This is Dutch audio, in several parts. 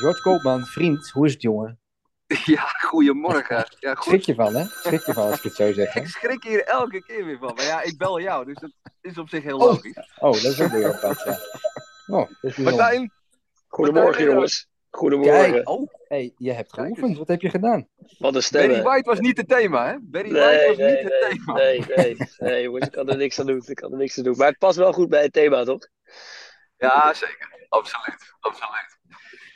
George Koopman, vriend, hoe is het jongen? Ja, goedemorgen. Ja, goed. Schrik je van, hè? Schrik je van als ik het zo zeg. hè? Ik schrik hier elke keer weer van. Maar ja, ik bel jou, dus dat is op zich heel Oh. logisch. Oh, dat is ook weer apart, ja. Oh, dat is bijzonder. Martijn, Goedemorgen, Martijn, jongens. Goedemorgen. Kijk, oh, hey, je hebt geoefend. Wat heb je gedaan? Wat een stemmen. Barry White was niet het thema, hè? Barry White Nee, was nee, niet het nee, thema. nee, nee, nee, jongens, ik kan er niks aan doen. Ik kan er niks aan doen. Maar het past wel goed bij het thema, toch? Ja, zeker. Absoluut. Absoluut.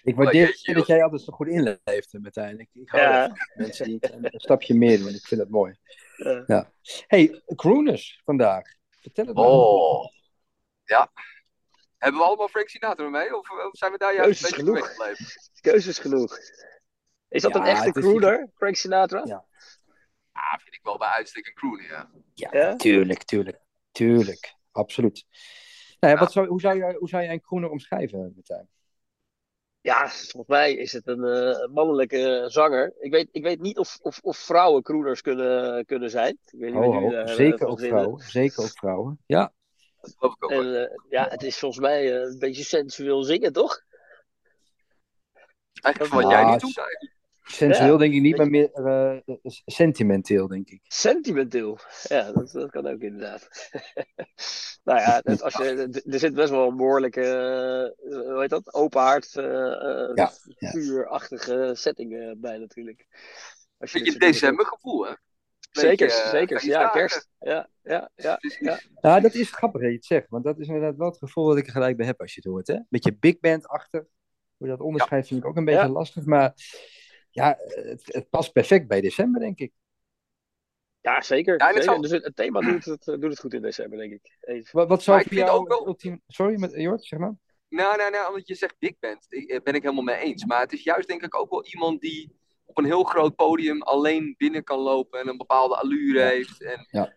Ik waardeer jeetje, dat jij altijd zo goed inleeft, Martijn. Ik, ik hou Ja. Mensen die een, stapje meer doen. Ik vind dat mooi. Ja. hey, crooners vandaag. Vertel het maar. Oh. Ja. Hebben we allemaal Frank Sinatra mee? Of, of zijn we daar juist Keuzes een beetje genoeg. Keuzes genoeg. Is dat Ja, een echte is- crooner, Frank Sinatra? Ja. Ja, vind ik wel bij uitstek een crooner, ja. Ja, Ja? tuurlijk, tuurlijk. Tuurlijk, absoluut. Nou ja, Ja. wat zou, hoe, zou jij, hoe zou jij een crooner omschrijven, Martijn? Ja, volgens mij is het een eh, mannelijke zanger. Ik weet, ik weet niet of, of, of vrouwen crooners kunnen, kunnen zijn. Ik weet niet Oh, oh, daar, zeker ook vinden. vrouwen. Zeker ook vrouwen. Ja, Dat geloof ik ook. En eh, ja, het is volgens mij eh, een beetje sensueel zingen, toch? Eigenlijk wat Ja, jij nu het- doet eigenlijk. Sensueel Ja, denk ik niet, maar meer eh, sentimenteel, denk ik. Sentimenteel. Ja, dat, dat kan ook inderdaad. nou ja, als je, er zit best wel een behoorlijke, eh, hoe heet dat, open haard, eh, eh, Ja, ja. vuurachtige setting eh, bij natuurlijk. Als je Beetje decembergevoel, hè? Zeker, zeker. Ja, kerst. Ja, ja, ja. Ja. Nou, dat is grappig dat je het zegt, want dat is inderdaad wel het gevoel dat ik er gelijk bij heb als je het hoort. Hè? Beetje big band achter. Hoe je dat onderscheidt vind ik ook een beetje Ja. lastig, maar ja, het, het past perfect bij december, denk ik. Ja, zeker. Ja, en het zeker. zal- Dus het, het thema doet het, doet het goed in december, denk ik. Wat, wat zou Maar voor jou ook wel- ultiem... Sorry, met Jort, zeg maar. Nou, nou, nou, omdat je zegt big band, ik- eh, ben ik helemaal mee eens. Maar het is juist denk ik ook wel iemand die op een heel groot podium alleen binnen kan lopen en een bepaalde allure Ja. heeft. En Ja.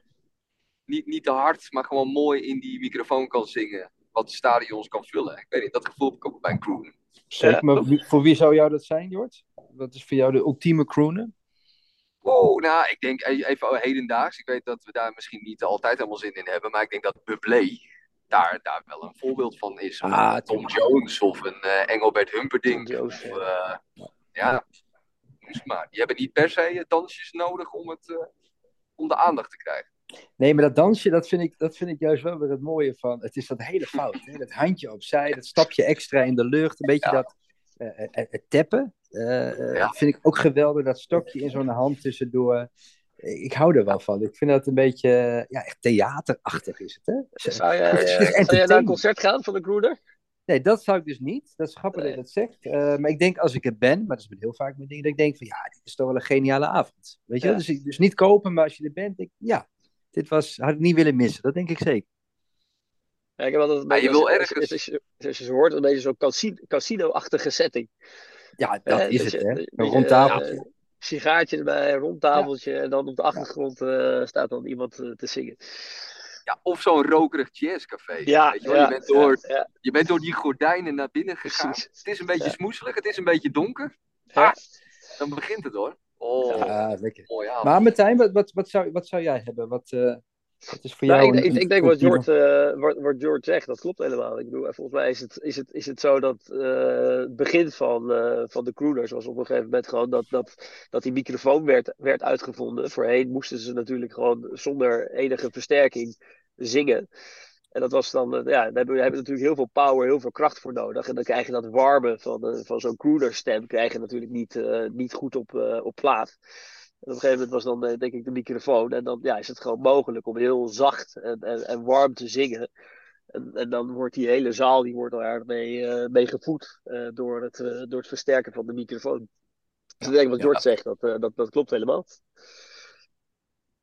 niet, niet te hard, maar gewoon mooi in die microfoon kan zingen. Wat stadions kan vullen. Ik weet niet, dat gevoel heb ik ook bij een crew. Zeker, Ja, maar voor wie zou jou dat zijn, Jort? Wat is voor jou de ultieme crooner? Oh, nou, ik denk e- even hedendaags. Ik weet dat we daar misschien niet altijd helemaal zin in hebben. Maar ik denk dat Bublé daar, daar wel een voorbeeld van is. Of Ah, Tom Jones of een eh, Engelbert Humperdinck. Jones, of, ja. eh, ja, noem ze maar. Die hebben niet per se eh, dansjes nodig om, het, eh, om de aandacht te krijgen. Nee, maar dat dansje, dat vind, ik, dat vind ik juist wel weer het mooie van. Het is dat hele fout. Hè? Dat handje opzij, dat stapje extra in de lucht. Een beetje Ja. dat eh, eh, het tappen. Eh, eh, Ja. Vind ik ook geweldig. Dat stokje in zo'n hand tussendoor. Ik hou er wel van. Ik vind dat een beetje, eh, ja, echt theaterachtig is het. Hè? Zou jij, eh, zou jij naar een concert gaan van de crooner? Nee, dat zou ik dus niet. Dat is grappig dat je dat zegt. Eh, maar ik denk als ik er ben, maar dat is met heel vaak met dingen, dat ik denk van ja, dit is toch wel een geniale avond. Weet je Ja. wel? Dus, dus niet kopen, maar als je er bent, denk ik, ja, dit was, had ik niet willen missen. Dat denk ik zeker. Ja, ik heb altijd een Maar je wil als- ergens- als je- Als je ze hoort, een beetje zo'n casino- casino-achtige setting. Ja, dat Eh, is dat het, je- hè? Een rond tafeltje. eh, sigaartje erbij, een rond tafeltje. En dan op de achtergrond eh, staat dan iemand te zingen. Ja, of zo'n rokerig jazzcafé. Ja, Weet je, ja, je, bent door, ja, ja, je bent door die gordijnen naar binnen gegaan. precies. Het is een beetje Ja. smoeselig, het is een beetje donker. Ja. Ah, dan begint het hoor. Oh, Ja, lekker. mooi. Maar Martijn, wat, wat, wat, zou, wat zou jij hebben? Wat, eh, wat is voor Nou, jou ik, een- ik, denk wat George, eh, wat, wat George zegt, dat klopt helemaal. Ik bedoel, volgens mij is het, is het, is het zo dat eh, het begin van, eh, van de crooners was op een gegeven moment gewoon dat, dat, dat die microfoon werd, werd uitgevonden. Voorheen moesten ze natuurlijk gewoon zonder enige versterking zingen. En dat was dan, ja, daar hebben we hebben natuurlijk heel veel power, heel veel kracht voor nodig. En dan krijg je dat warme van, van zo'n croonerstem, krijg je natuurlijk niet, niet goed op, op plaat. En op een gegeven moment was dan eh, denk ik de microfoon. En dan ja, is het gewoon mogelijk om heel zacht en, en, en warm te zingen. En, en dan wordt die hele zaal die wordt er mee, eh, mee gevoed eh, door, het, eh, door het versterken van de microfoon. Dus ik denk wat Ja. George zegt, dat, eh, dat, dat klopt helemaal.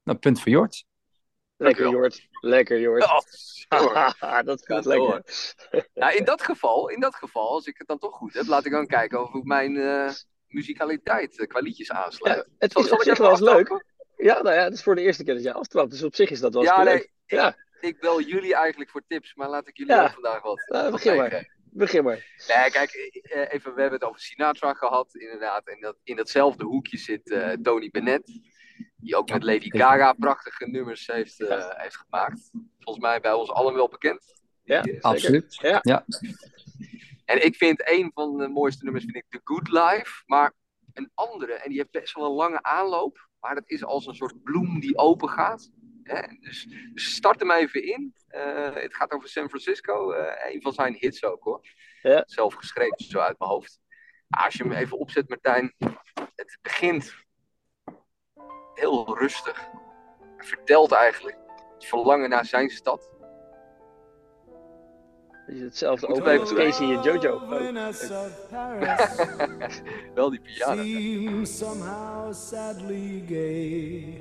Nou, punt voor Jort. Lekker. Jort. Lekker Jort. Oh, dat Gaat lekker. Nou, in dat geval, in dat geval, als ik het dan toch goed heb, laat ik dan kijken of ik mijn eh muzikaliteit eh, qua liedjes aansluit. Ja, het is zal op zich wel eens leuk. Ja, nou ja, het is voor de eerste keer dat jij aftrapt. Dus op zich is dat wel eens Ja, nee, leuk. Ja, Ik bel jullie eigenlijk voor tips, maar laat ik jullie Ja. vandaag wat. nou, wat begin maar. Begin maar. Nee, kijk, eh, even, we hebben het over Sinatra gehad, inderdaad. En dat, in datzelfde hoekje zit eh, Tony Bennett. Die ook met Lady Gaga prachtige nummers heeft, eh, Ja. heeft gemaakt. Volgens mij bij ons allen wel bekend. Ja, Die. Absoluut. Ja. Ja. En ik vind een van de mooiste nummers vind ik The Good Life. Maar een andere, en die heeft best wel een lange aanloop. Maar dat is als een soort bloem die open gaat. Hè? Dus, dus start hem even in. Eh, het gaat over San Francisco. eh, een van zijn hits ook hoor. Ja. Zelf geschreven, zo uit mijn hoofd. Maar als je hem even opzet, Martijn. Het begint heel rustig. Hij vertelt eigenlijk het verlangen naar zijn stad. Is het hetzelfde als even Casey en Jojo. Oh. Wel die piano. seems somehow sadly gay.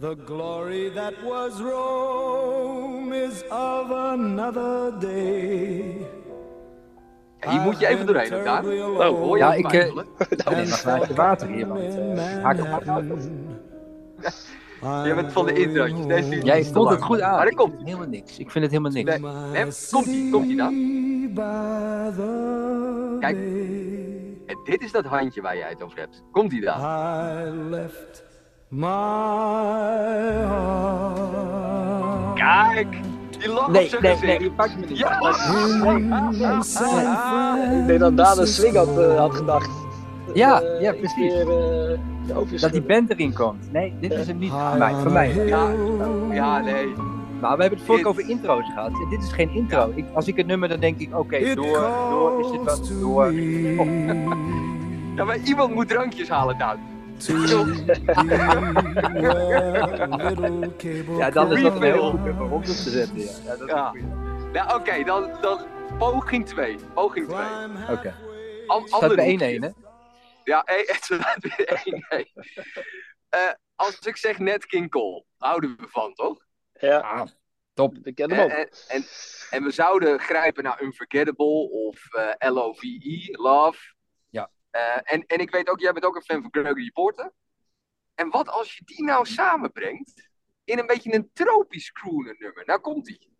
The glory that was Rome is of another day. Ja, hier moet je even doorheen elkaar. Oh, Hoor je Ja, ik, neem een glaasje water hier, want eh, haak hem Jij bent van de introotjes. Deze Jij vond het goed aan. Maar daar komt. Helemaal niks. Ik vind het helemaal niks. Nee. Hè? Komt-ie, komt-ie dan? Kijk. En dit is dat handje waar jij het over hebt. Komt hij dan? I left my heart Kijk! Die lach op Nee, zijn nee, gezicht. nee, die pak me niet. Ja! Ik denk dat Daan een swing had, eh, had gedacht. Ja, ja, precies. eh, Dat die band erin komt. Nee, dit is hem niet voor mij. Voor mij. Ja, ja, nee. Maar we hebben het vorige over intro's gehad. En dit is geen intro. Ik, als ik het nummer, dan denk ik, oké, door, door is dit wat, door. Ja, maar iemand moet drankjes halen dan. Ja, dan is dat een heel goed nummer om op te zetten. Ja, ja dat. Nou, oké, dan, dan poging 2. Poging 2. Oké. An Staat ander bij hoekje. 1-1, hè? Ja, eh, het 1-1. Eh, als ik zeg net King Cole, houden we van, toch? Ja, Ah, top. ik ken hem En, ook. en, en, en we zouden grijpen naar Unforgettable of eh L-O-V-E, Love. Ja. Eh, en, en ik weet ook, jij bent ook een fan van Gregory Porter. En wat als je die nou samenbrengt in een beetje een tropisch crooner nummer? Nou komt die.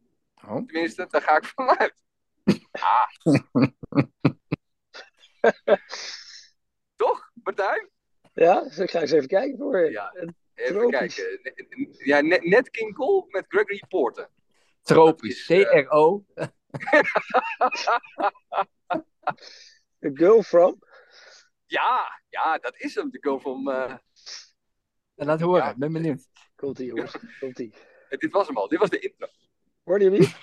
Oh. Tenminste, daar ga ik vanuit. Ah. Martijn? Ja, dus ik ga eens even kijken voor je. Ja. En Even Tropisch. kijken. Ja, net, net King Cole met Gregory Porter. Tropisch. Dat is, eh, C-R-O. A Girl From. Ja, ja, dat is hem. De van. eh, En laat horen. Ja. Ben benieuwd. Komt ie, jongens. Komt ie. dit was hem al. Dit was de intro. Hoorde je hem niet?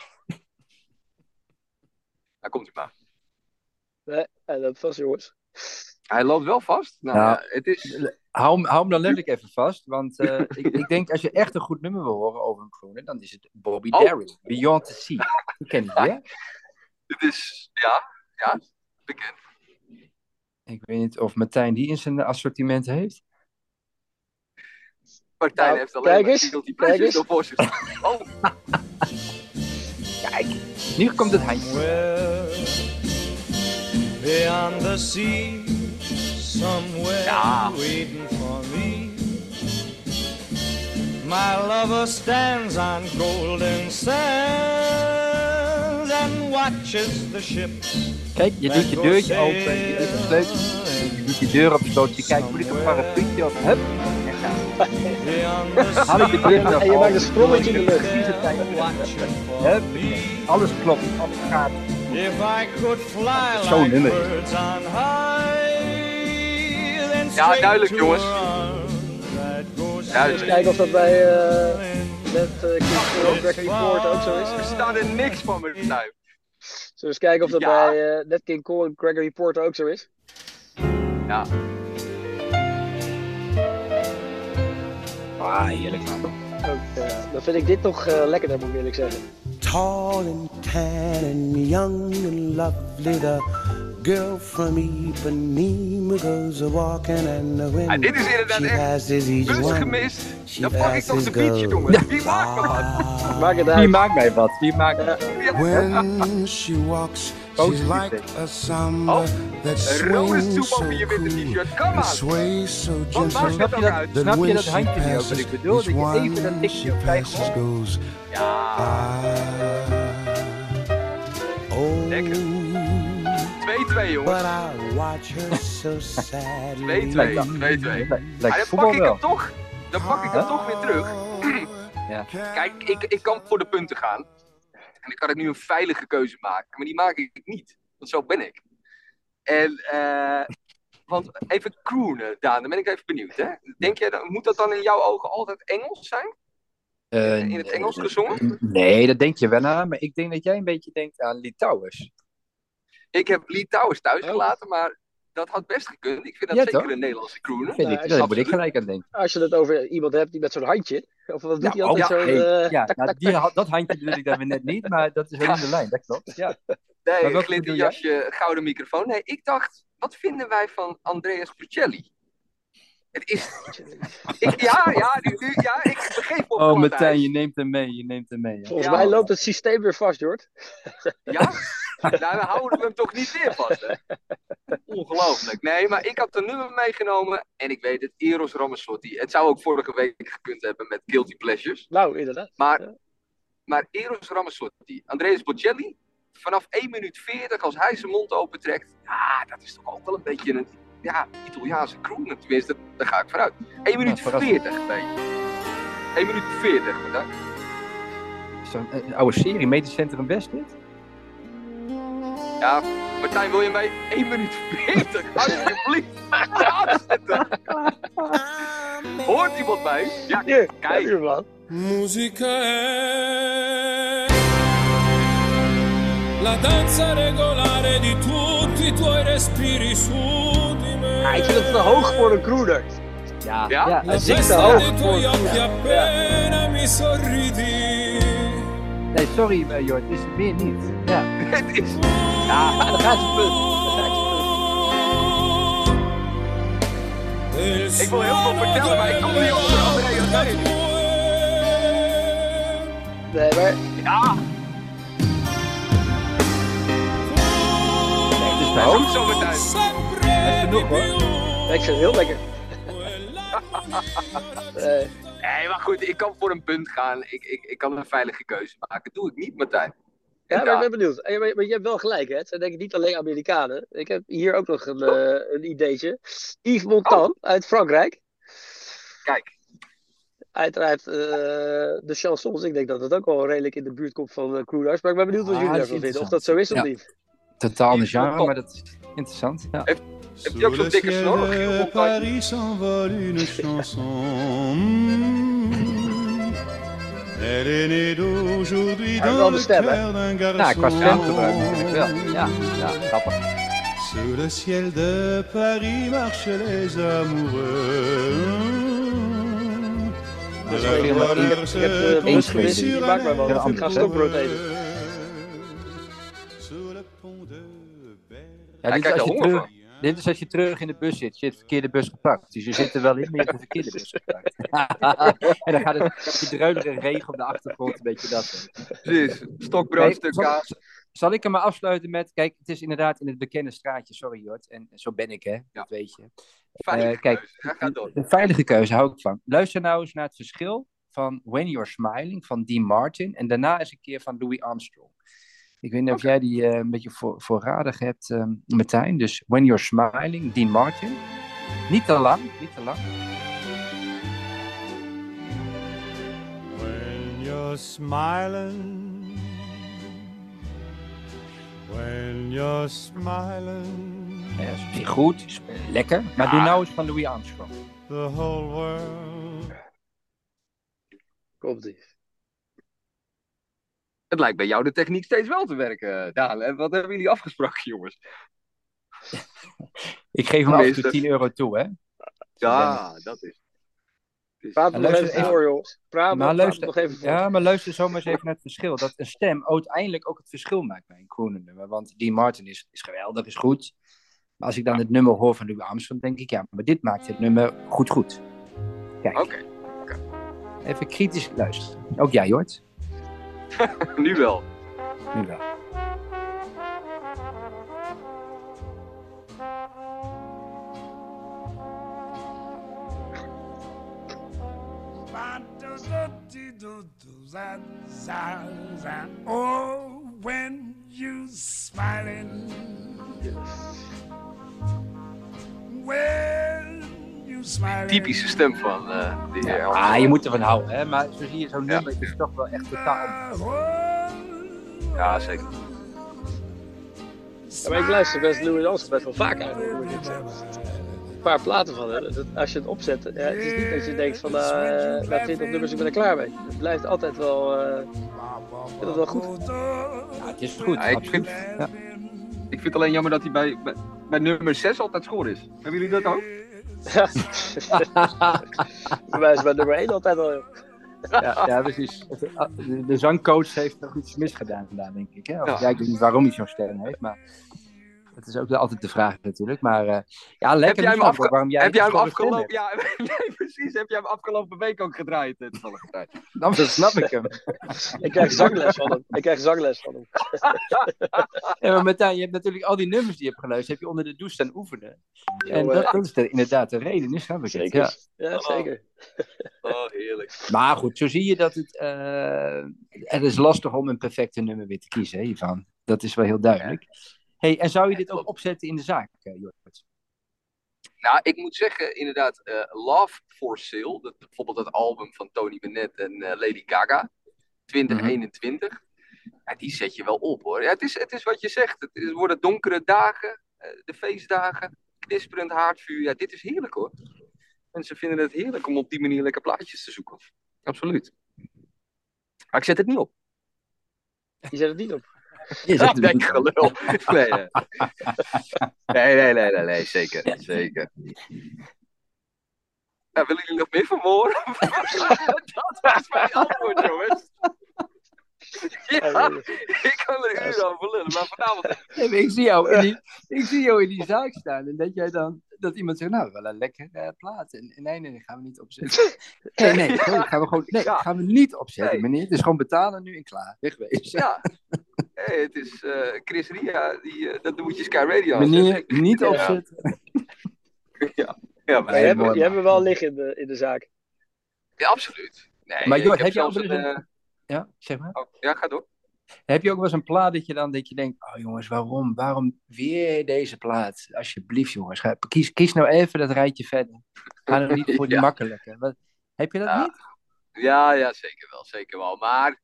Daar komt hij maar. Nee, loopt vast, jongens. Hij loopt wel vast. Nou, Nou. ja, het is. Hou, hem- hou hem dan letterlijk even vast. Want eh, ik, ik denk, als je echt een goed nummer wil horen over een groene, dan is het Bobby Oh. Darin. Beyond the Sea. Die ken je, hè? Het is. Ja, ja, bekend. Ik weet niet of Martijn die in zijn assortiment heeft. Martijn Nou, heeft alleen kijk maar Pleasures voor zich staan. Oh, Kijk, nu komt het handje. Well, beyond the sea, somewhere Ja. waiting for me. My lover stands on golden sands and watches the ships. Kijk, je doet je deurtje open, je doet een sleutel, je doet je deur op slot, je kijkt, moet ik een parapluutje of hup, en gaan. Haal ik de bril En je maakt een sprongetje in de lucht. Hup, alles klopt, alles gaat. If I could fly Zo'n nummer. Ja, duidelijk, jongens. Duidelijk. Kijken of dat bij eh sailing. met uh, King Cole Gregory Porter ook zo is. er staat er niks van, Martijn. Zullen we eens kijken of dat Ja. bij Net King Cole en Gregory Porter ook zo is? Ja, Ah, heerlijk man. Ook, eh, dan vind ik dit nog eh, lekkerder, moet ik eerlijk zeggen. Tall and tan and young and lovely, the girl from Ipanema goes a walking and the wind. Ah, dit is inderdaad she echt passes each bus one. gemist. She Dan pak ik toch passes de beatje, goes. jongens. Wie maakt me wat? Maak het Wie maakt mij wat? Wie maakt. When she walks, she's Positief, like a samba Oh, that swings soep so over je witte cool and aan. sways so gently. that snap je when dat she passes? Dat one she passes goes Ja. Oh, Lekker. 2-2, jongens. but I watch her so sadly. 2-2. 2-2. Maar dan pak ik wel. hem toch. Dan pak ik hem toch weer terug. Ja. Kijk, ik, ik kan voor de punten gaan. En dan kan ik nu een veilige keuze maken. Maar die maak ik niet. Want zo ben ik. En, eh, want even croonen, Daan, dan ben ik even benieuwd. Hè? Denk jij, dat- moet dat dan in jouw ogen altijd Engels zijn? Eh, in het Engels gezongen? Nee, dat denk je wel aan. Maar ik denk dat jij een beetje denkt aan Litouwers. Ik heb Lee Towers thuis Oh. gelaten, maar dat had best gekund. Ik vind dat Ja, zeker toch? een Nederlandse crooner. Vind ik, daar moet ik gelijk aan denken. Als je het over iemand hebt die met zo'n handje. Of wat doet Ja, hij altijd oh, zo? hey, eh, ja, tak, nou, tak, die, tak. dat handje bedoel ik dan weer net niet, maar dat is wel in de lijn, dat klopt. Ja. Nee, Maar een jij? jasje, gouden microfoon. Nee, ik dacht, wat vinden wij van Andreas Bocelli? Het is... ik, ja, ja, nu, nu- ja, ik begeef me op Oh, Martijn, ijs. je neemt hem mee, je neemt hem mee. Ja. Volgens Ja. mij loopt het systeem weer vast, Jord. Ja? nou, dan houden we hem toch niet meer vast, hè? Ongelooflijk. Nee, maar ik had een nummer meegenomen en ik weet het, Eros Ramazzotti. Het zou ook vorige week gekund hebben met Guilty Pleasures. Nou, inderdaad. Maar, Ja. maar Eros Ramazzotti, Andreas Bocelli, vanaf 1 minuut 40, als hij zijn mond opentrekt, ja, dat is toch ook wel een beetje een ja, Italiaanse crooner. Tenminste, daar ga ik vanuit. 1 minuut verrassend. 40, weet je. 1 minuut 40, bedankt. Zo'n eh, oude serie, Medisch Centrum West dit? Ja, Martijn, wil je mij 1 minuut 40? Alsjeblieft. Aanzetten. Hoort iemand mij? Ja, kijk. hier man. Musica è la danza regolare di tutti i tuoi respiri su di me. Ja, ik vind het te hoog voor een crooner. Ja, Ja? ja, het zingt te hoog voor een occhi crooner. Nee, sorry Jort, het is het meer niet. Ja. Het is... Ja, daar gaat je punt. Ik wil heel veel vertellen, maar ik kom niet op de Andrea heen. Nee, maar Ja, Nee, het is dat is hoog. goed zo, Martijn. Dat is genoeg hoor. ik vind het heel lekker. Nee. Nee, maar goed, ik kan voor een punt gaan. Ik, ik, ik kan een veilige keuze maken. Doe ik niet, Martijn. Ja, maar ik ben benieuwd. Eh, Maar, maar je hebt wel gelijk, hè? Het zijn denk ik niet alleen Amerikanen. Ik heb hier ook nog een, eh, een ideetje. Yves Montand uit Frankrijk. Kijk, Uiteraard eh, de chansons. Ik denk dat het ook wel redelijk in de buurt komt van uh, Crooners. Maar ik ben benieuwd wat Ah, jullie daarvan vinden. Of dat zo is of Ja. niet. Totaal een genre, maar dat is interessant. Ja. Heb je ook zo'n dikke snor? de Paris s'envole une chanson. Mm. Elle est née d'aujourd'hui dans le cœur d'un garçon. Nou, qua stemgebruik natuurlijk wel. Ja, ja, grappig. Sous le ciel de Paris marchent les amoureux. Dus ik, ik, ik heb de. Die maakt mij wel. Ja, anders, stokbrood eten. Sous le pont de Berre. Ja, dit, als je terug, dit is als je terug in de bus zit. Je hebt de verkeerde bus gepakt. Dus je zit er wel in, maar je hebt de verkeerde bus gepakt. en dan gaat het die dreulige regen op de achtergrond. Een beetje dat. Precies. Stokbrood, Nee, stuk kaas. Zal ik hem maar afsluiten met... Kijk, het is inderdaad in het bekende straatje. Sorry Jort. En zo ben ik hè. Dat weet je. Veilige Eh, kijk, keuze. Ja, ga door. Een veilige keuze hou ik van. Luister nou eens naar het verschil van When You're Smiling van Dean Martin. En daarna eens een keer van Louis Armstrong. Ik weet niet of jij die eh, een beetje voor, voorradig hebt, eh, Martijn. Dus When You're Smiling, Dean Martin. Niet te lang, niet te lang. When you're smiling, when you're smiling, Ja, dat is goed, is lekker. Maar doe nou eens van Louis Armstrong. the whole world. Komt ie. Het lijkt bij jou de techniek steeds wel te werken, Daan. En wat hebben jullie afgesproken, jongens? Ik geef hem af en is toe het- 10 euro toe, hè. Ja, dat is. Praat Maar nog luister even voor, joh. Praat, Maar luister, nog even voor. ja, maar luister zomaar eens even naar het verschil. Dat een stem uiteindelijk ook het verschil maakt bij een crooner nummer. Want Dean Martin is, is geweldig, is goed. Maar als ik dan het nummer hoor van Louis Armstrong, denk ik, ja, maar dit maakt het nummer goed goed. Kijk, Oké, even kritisch luisteren. Ook jij, Jort. Nu wel. Nu wel. Oh, when you smiling. When you smiling. Typische stem van eh de heer Ah, je moet ervan houden, hè. Maar zo zie je, zo'n Ja. nummer is toch wel echt totaal... Oh, Ja, zeker. Ja, maar ik luister best Louis Armstrong best wel vaak eigenlijk. moet ik zeggen. Een paar platen van hem. Dat, als je het opzet, ja, het is niet dat je denkt van eh, na 20 nummers ik ben er klaar mee. Het blijft altijd wel, eh, ik vind het wel goed. Ja, het is goed. Ja, ik vind- Ja. Ik vind het alleen jammer dat hij bij, bij, bij nummer 6 altijd score is. Hebben jullie dat ook? Ja. Bij mij is bij nummer 1 altijd joh. Ja, ja, precies. Het- De, de zangcoach heeft nog iets misgedaan daar, denk ik. Hè? Of, Ja. ja. ik weet niet waarom hij zo'n sterren heeft, maar dat is ook altijd de vraag natuurlijk. Maar eh, ja, lekker. Heb jij hem, afge- waarom jij heb jij hem afgelopen... hebt. Ja, nee, precies. Heb jij hem afgelopen week ook gedraaid? eh, gedraaid. Dan snap ik hem. Ik krijg zangles van hem. Ik krijg zangles van hem. Ja, maar Martijn, je hebt natuurlijk al die nummers die je hebt geluisterd, heb je onder de douche staan oefenen. En Jongen, dat, dat is de, inderdaad de reden, nu snap ik het. Ja. Ja, zeker. Oh, heerlijk. Maar goed, zo zie je dat het. eh, het is lastig om een perfecte nummer weer te kiezen, hè, Ivan. Dat is wel heel duidelijk. Hey, en zou je dit ook opzetten in de zaak, uh, Jort? Nou, ik moet zeggen, inderdaad, eh, Love for Sale, dat, bijvoorbeeld dat album van Tony Bennett en eh, Lady Gaga, 2021, ja, die zet je wel op hoor. Ja, het, is, het is wat je zegt, het, is, worden donkere dagen, eh, de feestdagen, knisperend haardvuur, ja, dit is heerlijk hoor. Mensen vinden het heerlijk om op die manier lekker plaatjes te zoeken. Absoluut. Maar ik zet het niet op. Je zet het niet op. Je nee, niet op. gelul. Nee, nee, nee, nee, nee, nee, zeker, zeker. Ja, willen jullie nog meer van horen? dat was mijn antwoord, jongens. Ja, ik kan er uren over lullen, maar vanavond... Nee, maar ik, zie jou in die, ik zie jou in die zaak staan en dat jij dan dat iemand zegt, nou, wel een lekkere eh, plaat. En, en nee, nee, nee, gaan we niet opzetten. Nee, nee, gaan we gewoon, nee, Ja. gaan we niet opzetten, Nee. meneer. Het is gewoon betalen nu en klaar. Wegwezen. Ja, hey, het is eh, Chris Ria, die, eh, dat moet je Sky Radio Meneer, niet Ja. opzetten. Ja, ja, maar, Maar je, hebt, je hebt hem wel liggen in de, in de zaak. ja, absoluut. Nee, Maar Jort, heb heb je een... eens eh, Ja, zeg maar. oh, ja, ga door. Heb je ook wel eens een plaat dat je dan dat je denkt, oh jongens, waarom, waarom weer deze plaat? Alsjeblieft jongens, ga, kies, kies nou even dat rijtje verder. Ga nou niet voor die Ja. makkelijke. Wat, heb je dat Ja. niet? Ja, ja, zeker wel, zeker wel. Maar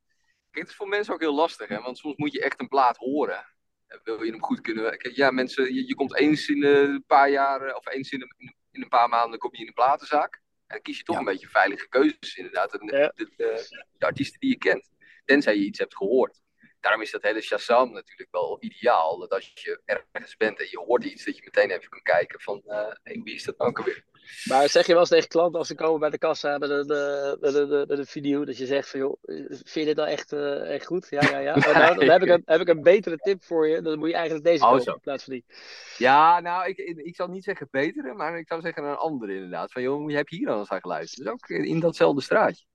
kijk, het is voor mensen ook heel lastig, hè? Want soms moet je echt een plaat horen. En Wil je hem goed kunnen... Kijk, ja, mensen, je, je komt eens in een paar jaar, eh, of eens in een, in een- paar maanden, kom je in een platenzaak. En dan kies je toch Ja. een beetje veilige keuzes, inderdaad. En, Ja. de, de, de artiesten die je kent. Tenzij je iets hebt gehoord. Daarom is dat hele Shazam natuurlijk wel ideaal. Dat als je ergens bent en je hoort iets, dat je meteen even kan kijken van... hey, wie is dat nou ook alweer? Maar zeg je wel eens tegen klanten als ze komen bij de kassa met een, eh, met een, met een video, dat je zegt van joh, vind je dit nou echt, eh, echt goed? Ja, ja, ja. Oh, nou, dan heb ik, een, heb ik een betere tip voor je. Dan moet je eigenlijk deze Oh, kopen in plaats van die. Ja, nou, ik, ik zou niet zeggen betere, maar ik zou zeggen een andere inderdaad. Van, joh, je hebt hier al eens naar geluisterd. Dus ook in datzelfde straatje.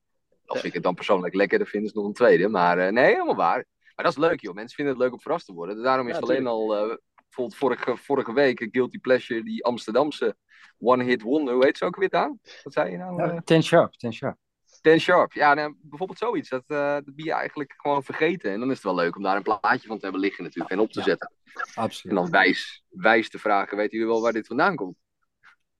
Als ik het dan persoonlijk lekkerder vind, is nog een tweede. Maar eh, nee, helemaal waar. Maar dat is leuk, joh. Mensen vinden het leuk om verrast te worden. Daarom is Ja, alleen al, eh, bijvoorbeeld vorige, vorige week, Guilty Pleasure, die Amsterdamse One Hit Wonder. Hoe heet ze ook weer aan? Wat zei je nou? eh? Ja, ten sharp, ten sharp. Ten Sharp. Ja, nou, bijvoorbeeld zoiets. Dat, eh dat ben je eigenlijk gewoon vergeten. En dan is het wel leuk om daar een plaatje van te hebben liggen natuurlijk. En op te Ja. zetten. En Absoluut. dan wijs, wijs te vragen, weet jullie wel waar dit vandaan komt?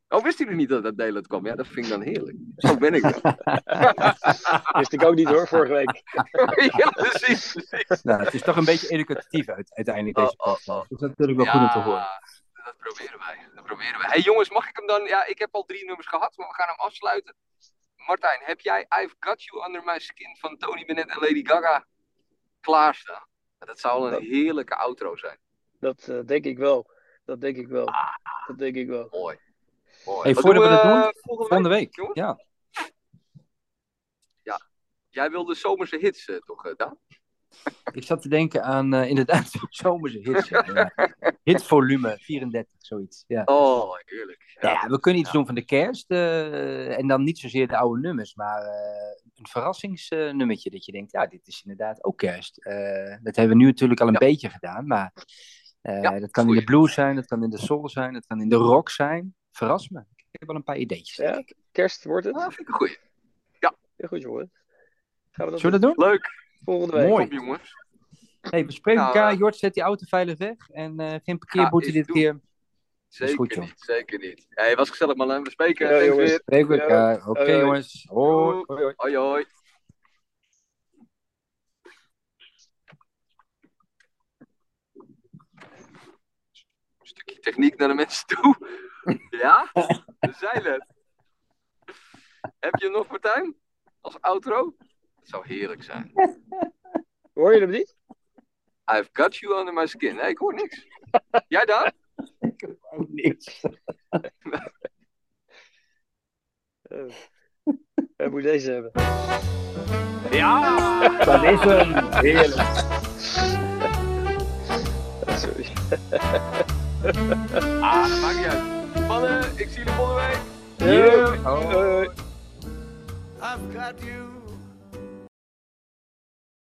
Oh, wist jullie niet dat dat deel uit kwam? Ja, dat vind ik dan heerlijk. Zo ben ik dan. Wist ik ook niet hoor, vorige week. ja, precies. precies. Nou, het is toch een beetje educatief uit, uiteindelijk deze Oh, oh, podcast. Dus dat is natuurlijk wel goed om te horen. dat proberen wij. Dat proberen wij. hey, jongens, mag ik hem dan... Ja, ik heb al drie nummers gehad, maar we gaan hem afsluiten. Martijn, heb jij I've Got You Under My Skin van Tony Bennett en Lady Gaga klaarstaan? Dat zou een heerlijke outro zijn. Dat eh, denk ik wel. Dat denk ik wel. Dat denk ik wel. Mooi. Mooi. Hey, Wat voordat we dat doen, eh, volgende Volgende week? week. jongens? Ja. Jij wilde zomerse hits, eh, toch, eh, Daan? Ik zat te denken aan inderdaad zomerse hits. Ja. Ja. Hitvolume 34, zoiets. Ja. Oh, heerlijk. Ja, we kunnen iets doen van de kerst. en dan niet zozeer de oude nummers, maar eh, een verrassingsnummertje. dat je denkt, ja, dit is inderdaad ook kerst. Dat hebben we nu natuurlijk al een Ja. beetje gedaan. Maar Ja, dat kan in de blues zijn, dat kan in de soul zijn, dat kan in de rock zijn. Verras me. Ik heb wel een paar ideetjes. Ja, kerst wordt het. Ah, vind ik een goeie. Ja. heel goed, jongen. Gaan we dat Zullen we dat doen? Leuk. Volgende week. Mooi. Op, jongens. Hey, we spreken nou, elkaar. Eh, Jort, zet die auto veilig weg. En uh, geen parkeerboete dit keer. Zeker niet, zeker niet. Hey, was gezellig, man. We spreken. Ja, jongens. Spreken we elkaar. Oké, jongens. Hoi. Hoi, hoi. hoi. Een stukje techniek naar de mensen toe. Ja, we zijn het. Heb je nog, Martijn? Als outro? Het zou heerlijk zijn. Hoor je hem niet? I've got you under my skin. Nee, ik hoor niks. Jij dan? Ik heb ook niks. Eh, Hij moet deze hebben. Ja! Dat is hem. Heerlijk. Sorry. Ah, dat maakt niet uit. Mannen, ik zie jullie volgende week. Oh. Hoi. I've got you